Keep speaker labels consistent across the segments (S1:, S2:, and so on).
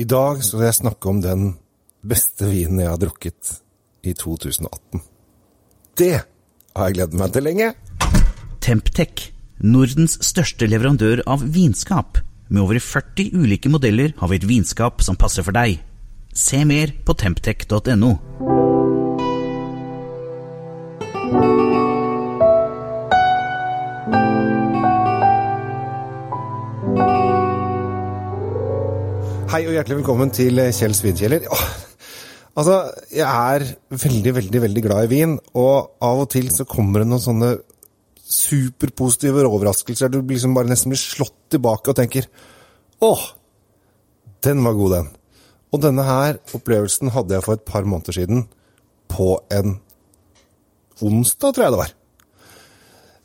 S1: I dag skal jeg snakke om den beste vinen jeg har drukket i 2018. Det har jeg gledet meg til lenge.
S2: Temptec, Nordens største leverandør av vinskap. Med over 40 ulike modeller har vi et vinskap som passer for deg. Se mer på temptec.no.
S1: Hei og hjertelig velkommen til Kjell Svidkjeller. Altså, jeg er veldig, veldig, veldig glad i vin, og av og til så kommer det noen sånne superpositive overraskelser. Du liksom bare nesten blir slått tilbake og tenker åh, den var god, den. Og denne her opplevelsen hadde jeg for et par måneder siden på en onsdag, tror jeg det var.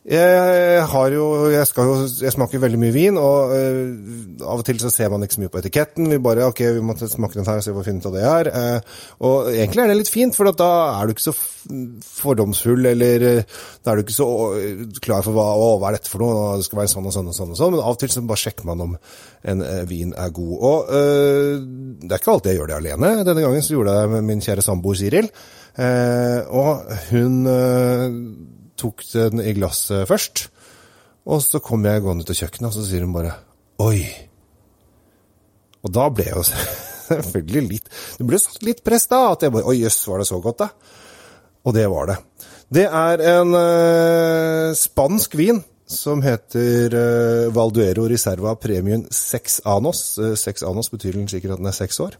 S1: Jeg har jo Jeg, jo, jeg smaker veldig mye vin, og uh, av og til så ser man ikke så mye på etiketten. Vi bare ok, vi må smake den her og se hva vi det her. Uh, og egentlig er det litt fint, for da er du ikke så fordomsfull, eller uh, da er du ikke så klar for hva, å, hva er dette for noe, det skal være sånn og sånn og sånn. og sånn, Men av og til så bare sjekker man om en vin er god. Og det er ikke alltid jeg gjør det alene. Denne gangen så gjorde jeg det med min kjære samboer Siril. og hun tok den i glasset først. Og så kom jeg gående til kjøkkenet, og så sier hun bare 'oi'. Og da ble jeg jo selvfølgelig litt Det ble satt litt press da, at jeg bare 'oi, jøss, var det så godt', da? Og det var det. Det er en uh, spansk vin som heter uh, Valduero Reserva Premium 6 Anos. Uh, 6 Anos betyr sikkert at den er seks år.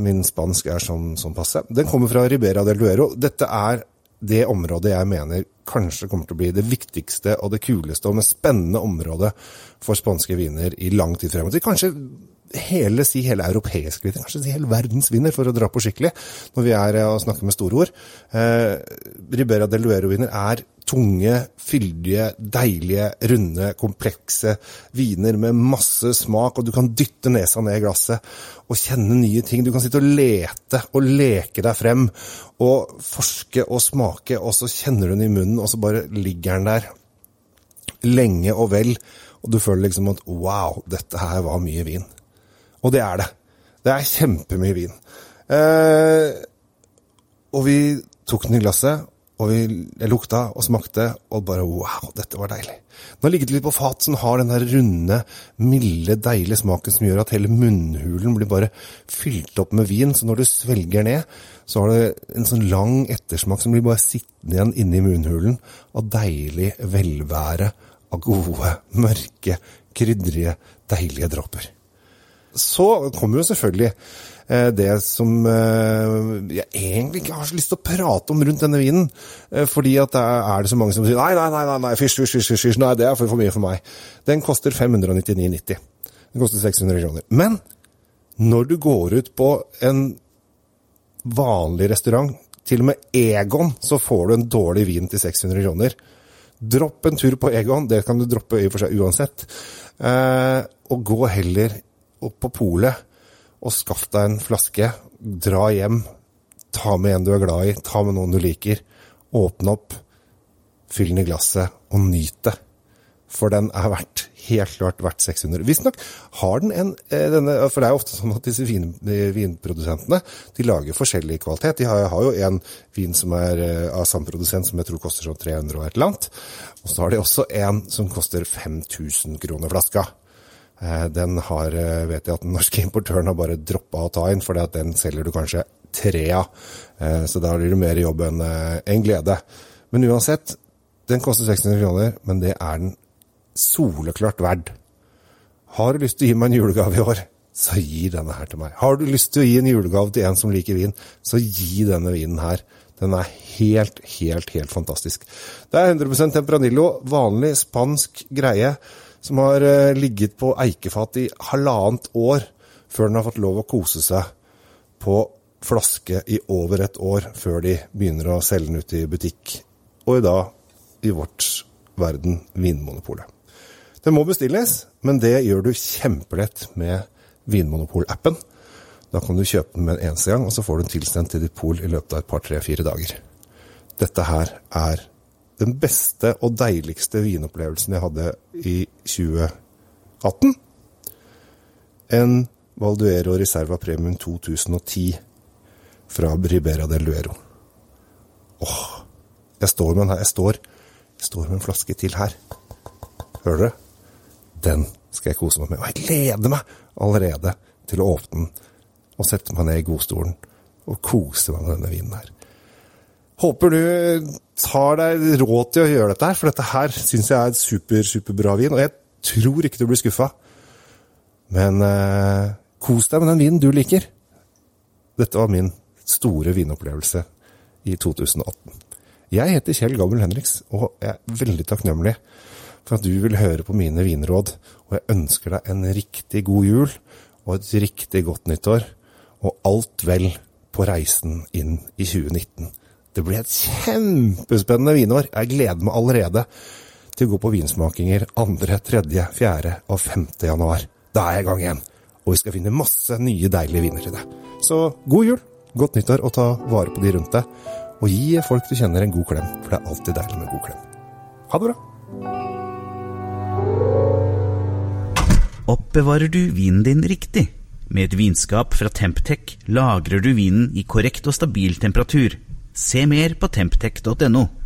S1: Min spansk er sånn, sånn passe. Den kommer fra Ribera del Duero. Dette er det området jeg mener kanskje kommer til å bli det viktigste og det kuleste og mest spennende området for spanske viner i lang tid fremover. Kanskje hele, si hele europeisk viner, kanskje si hele verdens viner, for å dra på skikkelig, når vi er og snakker med store ord. Eh, Ribera del Duero-viner er tunge, fyldige, deilige, runde, komplekse viner med masse smak, og du kan dytte nesa ned i glasset og kjenne nye ting. Du kan sitte og lete og leke deg frem og forske og smake, og så kjenner du den i munnen, og så bare ligger den der lenge og vel, og du føler liksom at wow, dette her var mye vin. Og det er det. Det er kjempemye vin. Eh, og vi tok den i glasset, og vi, jeg lukta og smakte, og bare wow, dette var deilig. Nå ligger det litt på fat, som har den der runde, milde, deilige smaken som gjør at hele munnhulen blir bare fylt opp med vin. Så når du svelger ned, så har du en sånn lang ettersmak som blir bare sittende igjen inni munnhulen av deilig velvære av gode, mørke, krydrige, deilige dråper. Så kommer jo selvfølgelig Eh, det som eh, jeg egentlig ikke har så lyst til å prate om rundt denne vinen. Eh, fordi at det er det så mange som sier nei, nei, nei, nei, fysj, fysj, fysj, nei, det er for, mye for meg. Den koster 599,90. Den koster 600 kroner. Men når du går ut på en vanlig restaurant, til og med Egon, så får du en dårlig vin til 600 kroner. Dropp en tur på Egon, det kan du droppe i og for seg uansett. Og gå heller opp på polet og skaff deg en flaske. Dra hjem. Ta med en du er glad i. Ta med noen du liker. Åpne opp. Fyll den i glasset, og nyt det. For den er verdt, helt klart verdt 600. Visstnok har den en eh, denne, For det er jo ofte sånn at disse vin, vinprodusentene de lager forskjellig kvalitet. De har, har jo en vin som er eh, av samme produsent som jeg tror koster sånn 300 og et eller annet. Og så har de også en som koster 5000 kroner flaska. Eh, den har, eh, vet jeg at den norske importøren har bare droppa å ta inn, for den selger du kanskje tre av. Eh, så da blir det mer jobb enn en glede. Men uansett, den koster 600 kroner, men det er den soleklart verd. Har du lyst til å gi meg en julegave i år, så gi denne her til meg. Har du lyst til å gi en julegave til en som liker vin, så gi denne vinen her. Den er helt, helt, helt fantastisk. Det er 100% Temperanillo, vanlig spansk greie som har eh, ligget på eikefat i halvannet år før den har fått lov å kose seg på flaske i over et år før de begynner å selge den ut i butikk, og i dag i vårt verden Vinmonopolet. Den må bestilles, men det gjør du kjempelett med Vinmonopol-appen. Da kan du kjøpe den med en eneste gang, og så får du den tilsendt til ditt pol i løpet av et par, tre, fire dager. Dette her er den beste og deiligste vinopplevelsen jeg hadde i 2018. En Valduero Reserva Premium 2010 fra Ribera del Duero. Åh, jeg står med den her. Jeg står, jeg står med en flaske til her. Hører dere? Den skal jeg kose meg med. Og jeg gleder meg allerede til å åpne den og sette meg ned i godstolen og kose meg med denne vinen her. Håper du tar deg råd til å gjøre dette her, for dette her syns jeg er et super, superbra vin. Og jeg tror ikke du blir skuffa. Men eh, kos deg med den vinen du liker. Dette var min store vinopplevelse i 2018. Jeg heter Kjell Gammel Henriks, og jeg er veldig takknemlig for at du vil høre på mine vinråd. Og jeg ønsker deg en riktig god jul og et riktig godt nyttår. Og alt vel på reisen inn i 2019. Det blir et kjempespennende vinår. Jeg gleder meg allerede til å gå på vinsmakinger 2., 3., 4. og 5. januar. Da er jeg i gang igjen. Og vi skal finne masse nye deilige viner til deg. Så god jul, godt nyttår, og ta vare på de rundt deg. Og gi folk du kjenner en god klem, for det er alltid deilig med god klem. Ha det bra.
S2: Oppbevarer du vinen din riktig? Med et vinskap fra Temptec lagrer du vinen i korrekt og stabil temperatur. Se mer på temptec.no.